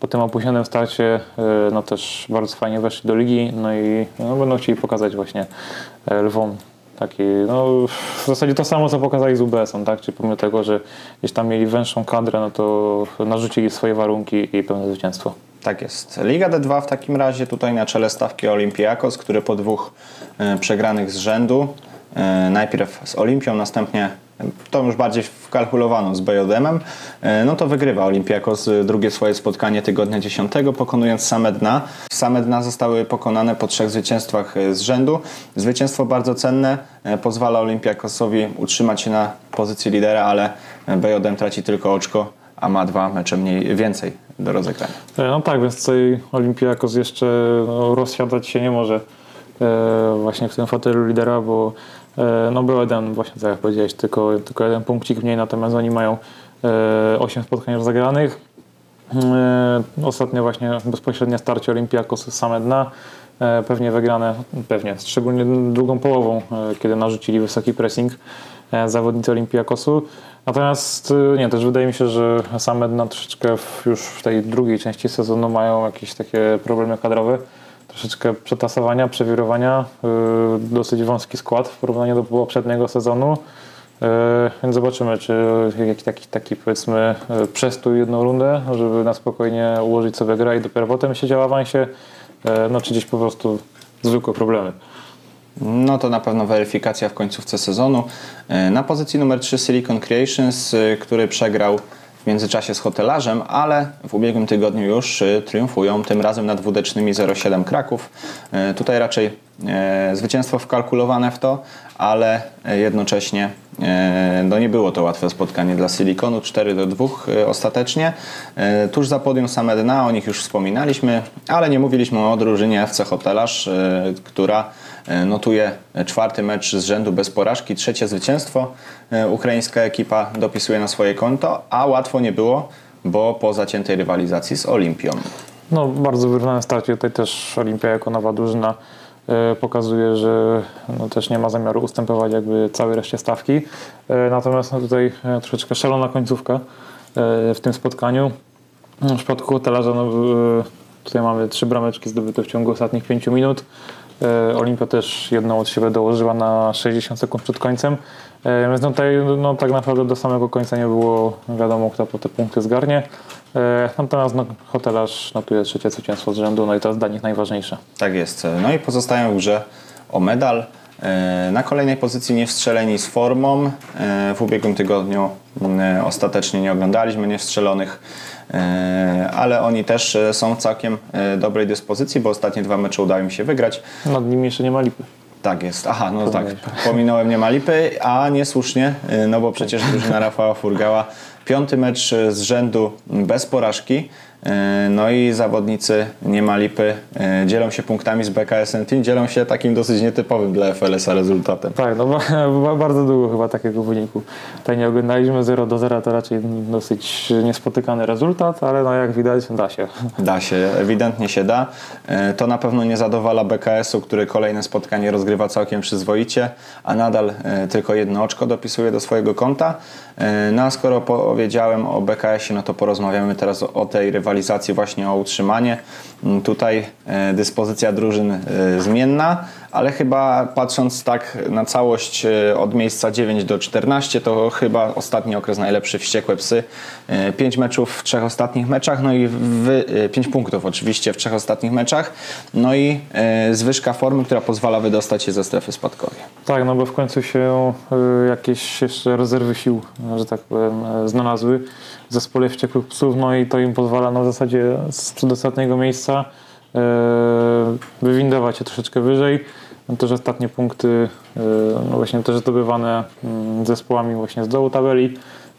Speaker 2: po tym opóźnionym starcie, e, no też bardzo fajnie weszli do ligi, no i no, będą chcieli pokazać właśnie e, Lwom taki, no w zasadzie to samo co pokazali z UBS-em, tak, czyli pomimo tego, że gdzieś tam mieli węższą kadrę, no to narzucili swoje warunki i pełne zwycięstwo.
Speaker 1: Tak jest. Liga D2 w takim razie tutaj na czele stawki Olympiakos, który po dwóch przegranych z rzędu, najpierw z Olimpią, następnie to już bardziej wkalkulowano z BJM-em, e, no to wygrywa Olympiakos e, drugie swoje spotkanie tygodnia 10, pokonując same dna. Same dna zostały pokonane po trzech zwycięstwach e, z rzędu. Zwycięstwo bardzo cenne, pozwala Olympiakosowi utrzymać się na pozycji lidera, ale BJM traci tylko oczko, a ma dwa mecze mniej więcej do rozegrania.
Speaker 2: No tak, więc tutaj Olimpiakos jeszcze no, rozsiadać się nie może właśnie w tym fotelu lidera, bo no był jeden, właśnie tak jak powiedziałeś, tylko, tylko jeden punkcik mniej, natomiast oni mają e, 8 spotkań rozegranych. E, ostatnio właśnie bezpośrednie starcie Olimpiakos same dna, e, pewnie wygrane, pewnie, szczególnie drugą połową, e, kiedy narzucili wysoki pressing e, zawodnicy Olimpiakosu. Natomiast e, nie, też wydaje mi się, że same dna troszeczkę już w tej drugiej części sezonu mają jakieś takie problemy kadrowe. Troszeczkę przetasowania, przewirowania, e, dosyć wąski skład w porównaniu do poprzedniego sezonu. E, Więc zobaczymy, czy jakiś taki, taki powiedzmy e, przestój jedną rundę, żeby na spokojnie ułożyć sobie grę i dopiero potem siedział awansie, no czy gdzieś po prostu zwykłe problemy.
Speaker 1: No to na pewno weryfikacja w końcówce sezonu. Na pozycji numer 3 Silicon Creations, który przegrał w międzyczasie z hotelarzem, ale w ubiegłym tygodniu już e, triumfują, tym razem nad dwudecznymi 0,7 Kraków. E, Tutaj raczej e, zwycięstwo wkalkulowane w to, ale jednocześnie no nie było to łatwe spotkanie dla Siliconu, 4 do 2 e, ostatecznie. Tuż za podium same dna, o nich już wspominaliśmy, ale nie mówiliśmy o drużynie FC Hotelarz, która notuje czwarty mecz z rzędu bez porażki, trzecie zwycięstwo. E, Ukraińska ekipa dopisuje na swoje konto, a łatwo nie było, bo po zaciętej rywalizacji z Olimpią.
Speaker 2: No, bardzo wyrównane starcie. Tutaj też Olimpia jako nowa drużyna e, pokazuje, że no, też nie ma zamiaru ustępować jakby całej reszcie stawki. E, Natomiast no, tutaj e, troszeczkę szalona końcówka e, w tym spotkaniu. W przypadku hotelarza no, e, tutaj mamy trzy brameczki zdobyte w ciągu ostatnich pięciu minut. E, Olimpia też jedną od siebie dołożyła na 60 sekund przed końcem. E, Więc no tutaj no, tak naprawdę do samego końca nie było wiadomo, kto po te punkty zgarnie. E, Natomiast no, hotelarz notuje trzecie zwycięstwo z rzędu, no i to jest dla nich najważniejsze.
Speaker 1: Tak jest. No i pozostają w grze o medal. E, Na kolejnej pozycji niewstrzeleni z formą. E, W ubiegłym tygodniu e, ostatecznie nie oglądaliśmy niewstrzelonych, ale oni też są w całkiem dobrej dyspozycji, bo ostatnie dwa mecze udało im się wygrać.
Speaker 2: Nad nimi jeszcze nie ma lipy.
Speaker 1: Tak jest. Aha, no tak. Pominąłem nie ma lipy, a niesłusznie, no bo przecież drużyna Rafała Furgała piąty mecz z rzędu bez porażki. Y, No i zawodnicy nie ma lipy y, dzielą się punktami z BKS Team, dzielą się takim dosyć nietypowym dla FLS-a rezultatem.
Speaker 2: Tak, no ba- ba- bardzo długo chyba takiego wyniku. Tutaj nie oglądaliśmy 0 do 0 to raczej dosyć niespotykany rezultat, ale no jak widać da się.
Speaker 1: Da się, ewidentnie się da. E, To na pewno nie zadowala BKS-u, który kolejne spotkanie rozgrywa całkiem przyzwoicie, a nadal e, tylko jedno oczko dopisuje do swojego konta. E, No a skoro powiedziałem o BKS-ie, no to porozmawiamy teraz o tej rywalizacji rywalizacji właśnie o utrzymanie. Mm, Tutaj e, dyspozycja drużyn e, zmienna, ale chyba patrząc tak na całość e, od miejsca 9 do 14, to chyba ostatni okres najlepszy wściekłe psy. 5 meczów w trzech ostatnich meczach, no i 5 punktów oczywiście w trzech ostatnich meczach, no i e, zwyżka formy, która pozwala wydostać się ze strefy spadkowej.
Speaker 2: Tak, no bo w końcu się jakieś jeszcze rezerwy sił, że tak powiem, e, znalazły w zespole wściekłych psów, no i to im pozwala no, w zasadzie z przedostatniego miejsca e, wywindować się troszeczkę wyżej. No, też ostatnie punkty, e, no właśnie też zdobywane mm, zespołami właśnie z dołu tabeli.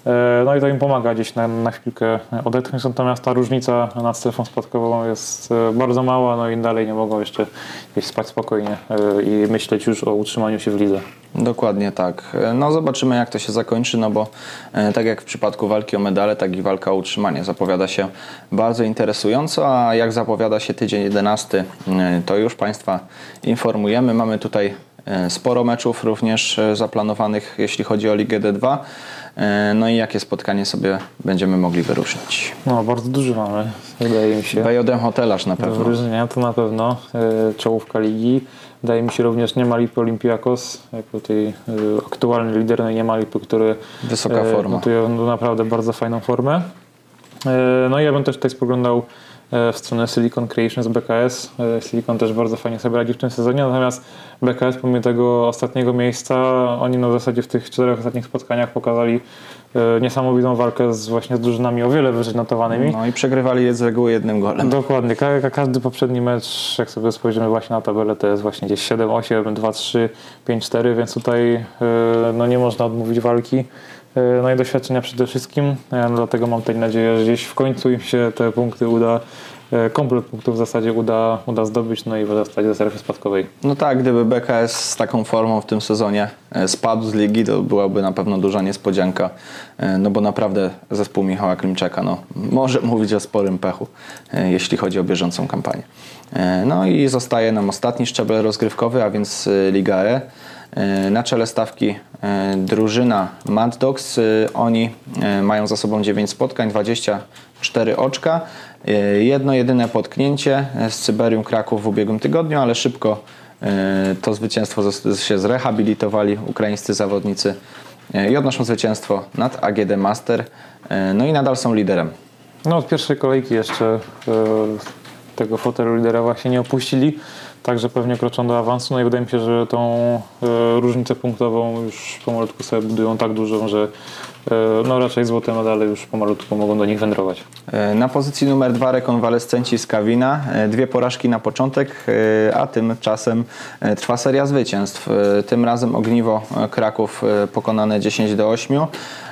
Speaker 2: E, No i to im pomaga gdzieś na, na chwilkę odetchnąć, natomiast ta różnica nad strefą spadkową jest e, bardzo mała, no i dalej nie mogą jeszcze gdzieś spać spokojnie e, i myśleć już o utrzymaniu się w lidze.
Speaker 1: Dokładnie tak. No zobaczymy jak to się zakończy, no bo tak jak w przypadku walki o medale, tak i walka o utrzymanie zapowiada się bardzo interesująco, a jak zapowiada się tydzień 11, e, to już Państwa informujemy. Mamy tutaj sporo meczów również zaplanowanych, jeśli chodzi o Ligę D2. E, No i jakie spotkanie sobie będziemy mogli wyróżnić.
Speaker 2: No, bardzo duży mamy, wydaje mi się.
Speaker 1: BJM Hotelarz na pewno.
Speaker 2: Wyróżnienia to na pewno e, czołówka ligi. Wydaje mi się również nie ma Lipy Olympiakos, jako tej e, aktualny lider no i nie ma Lipy, który
Speaker 1: Wysoka forma.
Speaker 2: notuje no, naprawdę bardzo fajną formę. No i ja bym też tutaj spoglądał w stronę Silicon Creations BKS. E, Silicon też bardzo fajnie sobie radzi w tym sezonie, natomiast BKS pomimo tego ostatniego miejsca, oni w zasadzie w tych czterech ostatnich spotkaniach pokazali e, niesamowitą walkę z właśnie z drużynami o wiele wyżej notowanymi.
Speaker 1: No i przegrywali je z reguły jednym golem.
Speaker 2: Dokładnie. Ka- ka- każdy poprzedni mecz, jak sobie spojrzymy właśnie na tabelę, to jest właśnie gdzieś 7-8, 2-3, 5-4, więc tutaj e, no nie można odmówić walki. E, No i doświadczenia przede wszystkim, E, no dlatego mam tutaj nadzieję, że gdzieś w końcu im się te punkty uda, e, komplet punktów w zasadzie uda, uda zdobyć, no i wydostać ze strefy spadkowej.
Speaker 1: No tak, gdyby BKS z taką formą w tym sezonie e, spadł z ligi, to byłaby na pewno duża niespodzianka, e, no bo naprawdę zespół Michała Klimczaka no, może mówić o sporym pechu, e, jeśli chodzi o bieżącą kampanię. E, No i zostaje nam ostatni szczebel rozgrywkowy, a więc e, Liga E. E, Na czele stawki e, drużyna Mad Dogs. E, Oni e, mają za sobą 9 spotkań, 24 oczka. E, Jedno jedyne potknięcie e, z Cyberium Kraków w ubiegłym tygodniu, ale szybko e, to zwycięstwo się zrehabilitowali ukraińscy zawodnicy i odnoszą zwycięstwo nad AGD Master. No i nadal są liderem.
Speaker 2: No od pierwszej kolejki jeszcze tego fotelu lidera właśnie nie opuścili, także pewnie kroczą do awansu. No i wydaje mi się, że tą różnicę punktową już pomalutku sobie budują tak dużą, że no raczej złote medale już pomalutku mogą do nich wędrować.
Speaker 1: E, Na pozycji numer dwa rekonwalescenci z Kawina. E, Dwie porażki na początek, e, a tymczasem e, trwa seria zwycięstw. E, Tym razem Ogniwo e, Kraków e, pokonane 10 do 8.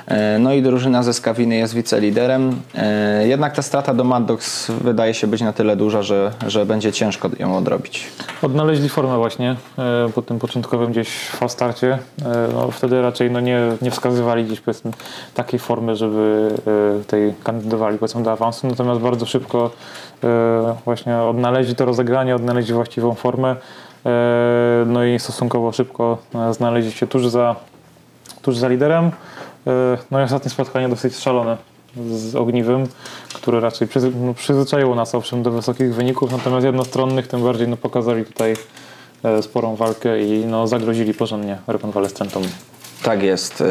Speaker 1: E, No i drużyna ze Skawiny jest wiceliderem. E, Jednak ta strata do Mad Dogs wydaje się być na tyle duża, że, że będzie ciężko ją odrobić.
Speaker 2: Odnaleźli formę właśnie e, po tym początkowym gdzieś fast starcie. E, no, wtedy raczej no, nie, nie wskazywali gdzieś powiedzmy takiej formy, żeby tej kandydowali powiedzmy do awansu, natomiast bardzo szybko właśnie odnaleźli to rozegranie, odnaleźli właściwą formę. No i stosunkowo szybko znaleźli się tuż za, tuż za liderem. E, no i ostatnie spotkanie dosyć szalone z Ogniwym, które raczej przyzy- no, przyzwyczaiło nas owszem do wysokich wyników, natomiast jednostronnych tym bardziej no, pokazali tutaj e, sporą walkę i no, zagrozili porządnie rekonwalescentom.
Speaker 1: Tak jest. Y,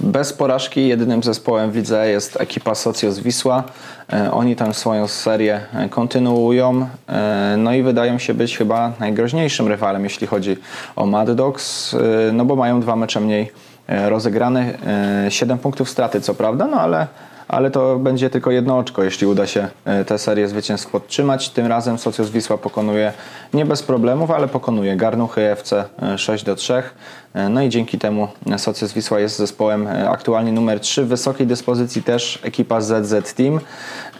Speaker 1: Bez porażki jedynym zespołem w lidze jest ekipa Socios Wisła. Y, Oni tam swoją serię kontynuują. No i wydają się być chyba najgroźniejszym rywalem, jeśli chodzi o Mad Dogs, no bo mają dwa mecze mniej rozegrane. 7 punktów straty, co prawda, no ale ale to będzie tylko jedno oczko, jeśli uda się e, tę serię zwycięstw podtrzymać. Tym razem Socios Wisła pokonuje nie bez problemów, ale pokonuje Garnuchy FC e, 6 do 3. E, No i dzięki temu Socios Wisła jest zespołem e, aktualnie numer 3. W wysokiej dyspozycji też ekipa ZZ Team.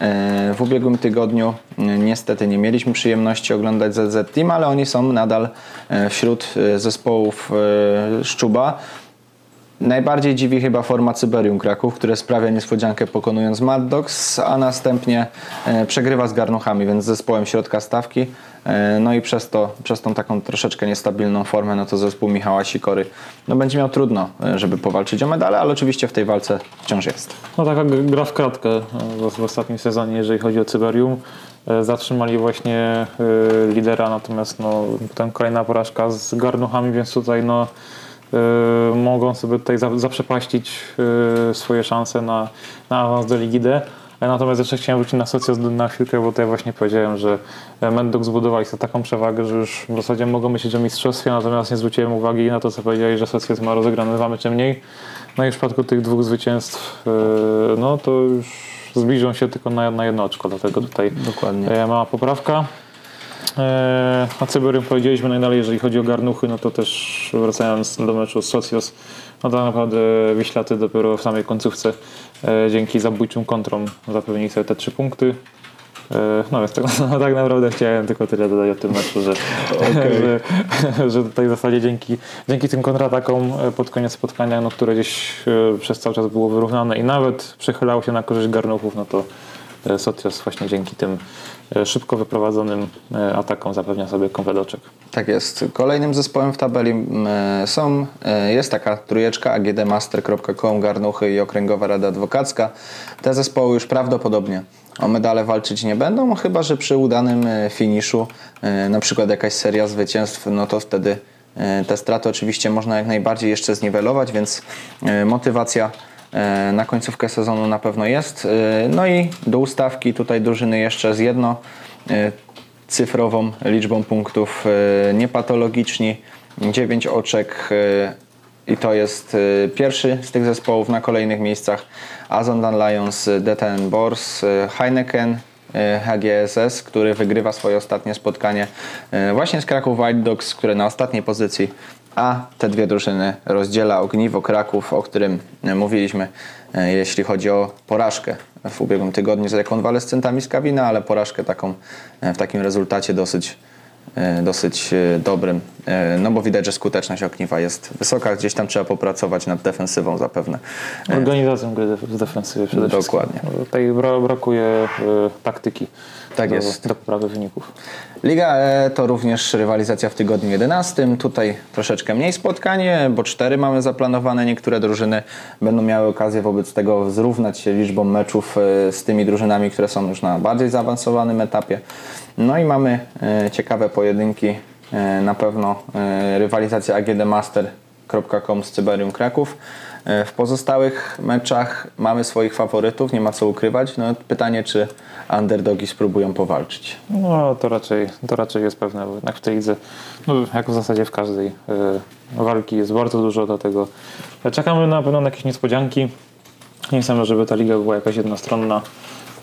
Speaker 1: E, W ubiegłym tygodniu e, niestety nie mieliśmy przyjemności oglądać ZZ Team, ale oni są nadal e, wśród e, zespołów e, Szczuba. Najbardziej dziwi chyba forma Cyberium Kraków, które sprawia niespodziankę pokonując Mad Dogs, a następnie e, przegrywa z Garnuchami, więc zespołem środka stawki. E, No i przez to, przez tą taką troszeczkę niestabilną formę, no to zespół Michała Sikory no będzie miał trudno, e, żeby powalczyć o medale, ale oczywiście w tej walce wciąż jest.
Speaker 2: No taka gra w kratkę w, ostatnim sezonie, jeżeli chodzi o Cyberium. Zatrzymali właśnie lidera, natomiast no, tam kolejna porażka z garnuchami, więc tutaj no, mogą sobie tutaj za- zaprzepaścić e, swoje szanse na, na awans do Ligi D. Natomiast jeszcze chciałem wrócić na Socios na chwilkę, bo tutaj właśnie powiedziałem, że Mendok zbudowali sobie taką przewagę, że już w zasadzie mogą myśleć o mistrzostwie, natomiast nie zwróciłem uwagi na to, co powiedzieli, że Socios ma rozegrane dwa mecze mniej. No i w przypadku tych dwóch zwycięstw, e, no to już zbliżą się tylko na, na jedno oczko, dlatego tutaj
Speaker 1: Dokładnie.
Speaker 2: e, mała poprawka. A Cyberium powiedzieliśmy najdalej, jeżeli chodzi o garnuchy, no to też wracając do meczu z Socios, no tak naprawdę Wiślaty dopiero w samej końcówce e, dzięki zabójczym kontrom zapewnili sobie te trzy punkty. E, No więc tak, no, tak naprawdę chciałem tylko tyle dodać o tym meczu, że, że, że tutaj w zasadzie dzięki, dzięki tym kontratakom e, pod koniec spotkania, no, które gdzieś e, przez cały czas było wyrównane i nawet przechylało się na korzyść garnuchów, no to e, Socios właśnie dzięki tym e, szybko wyprowadzonym e, atakom zapewnia sobie komplet oczek.
Speaker 1: Tak jest. Kolejnym zespołem w tabeli są, jest taka trójeczka agdmaster.com, Garnuchy i Okręgowa Rada Adwokacka. Te zespoły już prawdopodobnie o medale walczyć nie będą, chyba że przy udanym finiszu, na przykład jakaś seria zwycięstw, no to wtedy te straty oczywiście można jak najbardziej jeszcze zniwelować, więc motywacja na końcówkę sezonu na pewno jest. E, No i do ustawki tutaj drużyny jeszcze z jedno e, cyfrową liczbą punktów e, niepatologiczni, 9 oczek e, i to jest e, pierwszy z tych zespołów na kolejnych miejscach Azondan Lions, DTN Bors, e, Heineken, e, HGSS, który wygrywa swoje ostatnie spotkanie e, właśnie z Kraków White Dogs, które na ostatniej pozycji, a te dwie drużyny rozdziela Ogniwo Kraków, o którym e, mówiliśmy, e, jeśli chodzi o porażkę w ubiegłym tygodniu z rekonwalescentami z Kawina, ale porażkę taką e, w takim rezultacie dosyć, dosyć dobrym, no bo widać, że skuteczność Ogniwa jest wysoka, gdzieś tam trzeba popracować nad defensywą zapewne.
Speaker 2: Organizacją gry def- z defensywy przede wszystkim.
Speaker 1: Dokładnie.
Speaker 2: Tutaj bra- brakuje taktyki
Speaker 1: Tak
Speaker 2: do,
Speaker 1: jest.
Speaker 2: do poprawy wyników.
Speaker 1: Liga E to również rywalizacja w tygodniu 11. Tutaj troszeczkę mniej spotkanie, bo cztery mamy zaplanowane. Niektóre drużyny będą miały okazję wobec tego zrównać się liczbą meczów e, z tymi drużynami, które są już na bardziej zaawansowanym etapie. No i mamy e, ciekawe pojedynki. E, Na pewno rywalizacja agdmaster.com z Cyberium Kraków. E, W pozostałych meczach mamy swoich faworytów, nie ma co ukrywać. No, pytanie, czy underdogi spróbują powalczyć.
Speaker 2: No to raczej, to raczej jest pewne, bo jednak w tej lidze, no, jak w zasadzie w każdej e, walki jest bardzo dużo, dlatego czekamy na pewno na jakieś niespodzianki. Nie chcemy, żeby ta liga była jakaś jednostronna.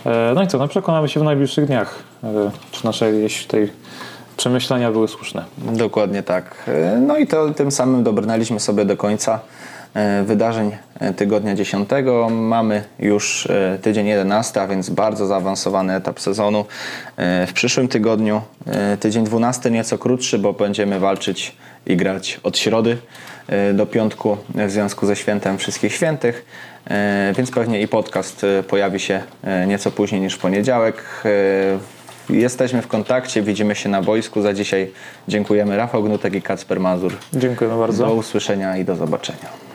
Speaker 2: E, no i co, no przekonamy się w najbliższych dniach, e, czy nasze jakieś tutaj przemyślenia były słuszne.
Speaker 1: Dokładnie tak. E, No i to tym samym dobrnęliśmy sobie do końca e, wydarzeń e, tygodnia 10. Mamy już e, tydzień 11, a więc bardzo zaawansowany etap sezonu. E, W przyszłym tygodniu e, tydzień 12 nieco krótszy, bo będziemy walczyć i grać od środy e, do piątku w związku ze świętem Wszystkich Świętych. E, Więc pewnie i podcast e, pojawi się e, nieco później niż w poniedziałek. E, Jesteśmy w kontakcie, widzimy się na boisku. Za dzisiaj dziękujemy Rafał Gnutek i Kacper Mazur.
Speaker 2: Dziękujemy bardzo.
Speaker 1: Do usłyszenia i do zobaczenia.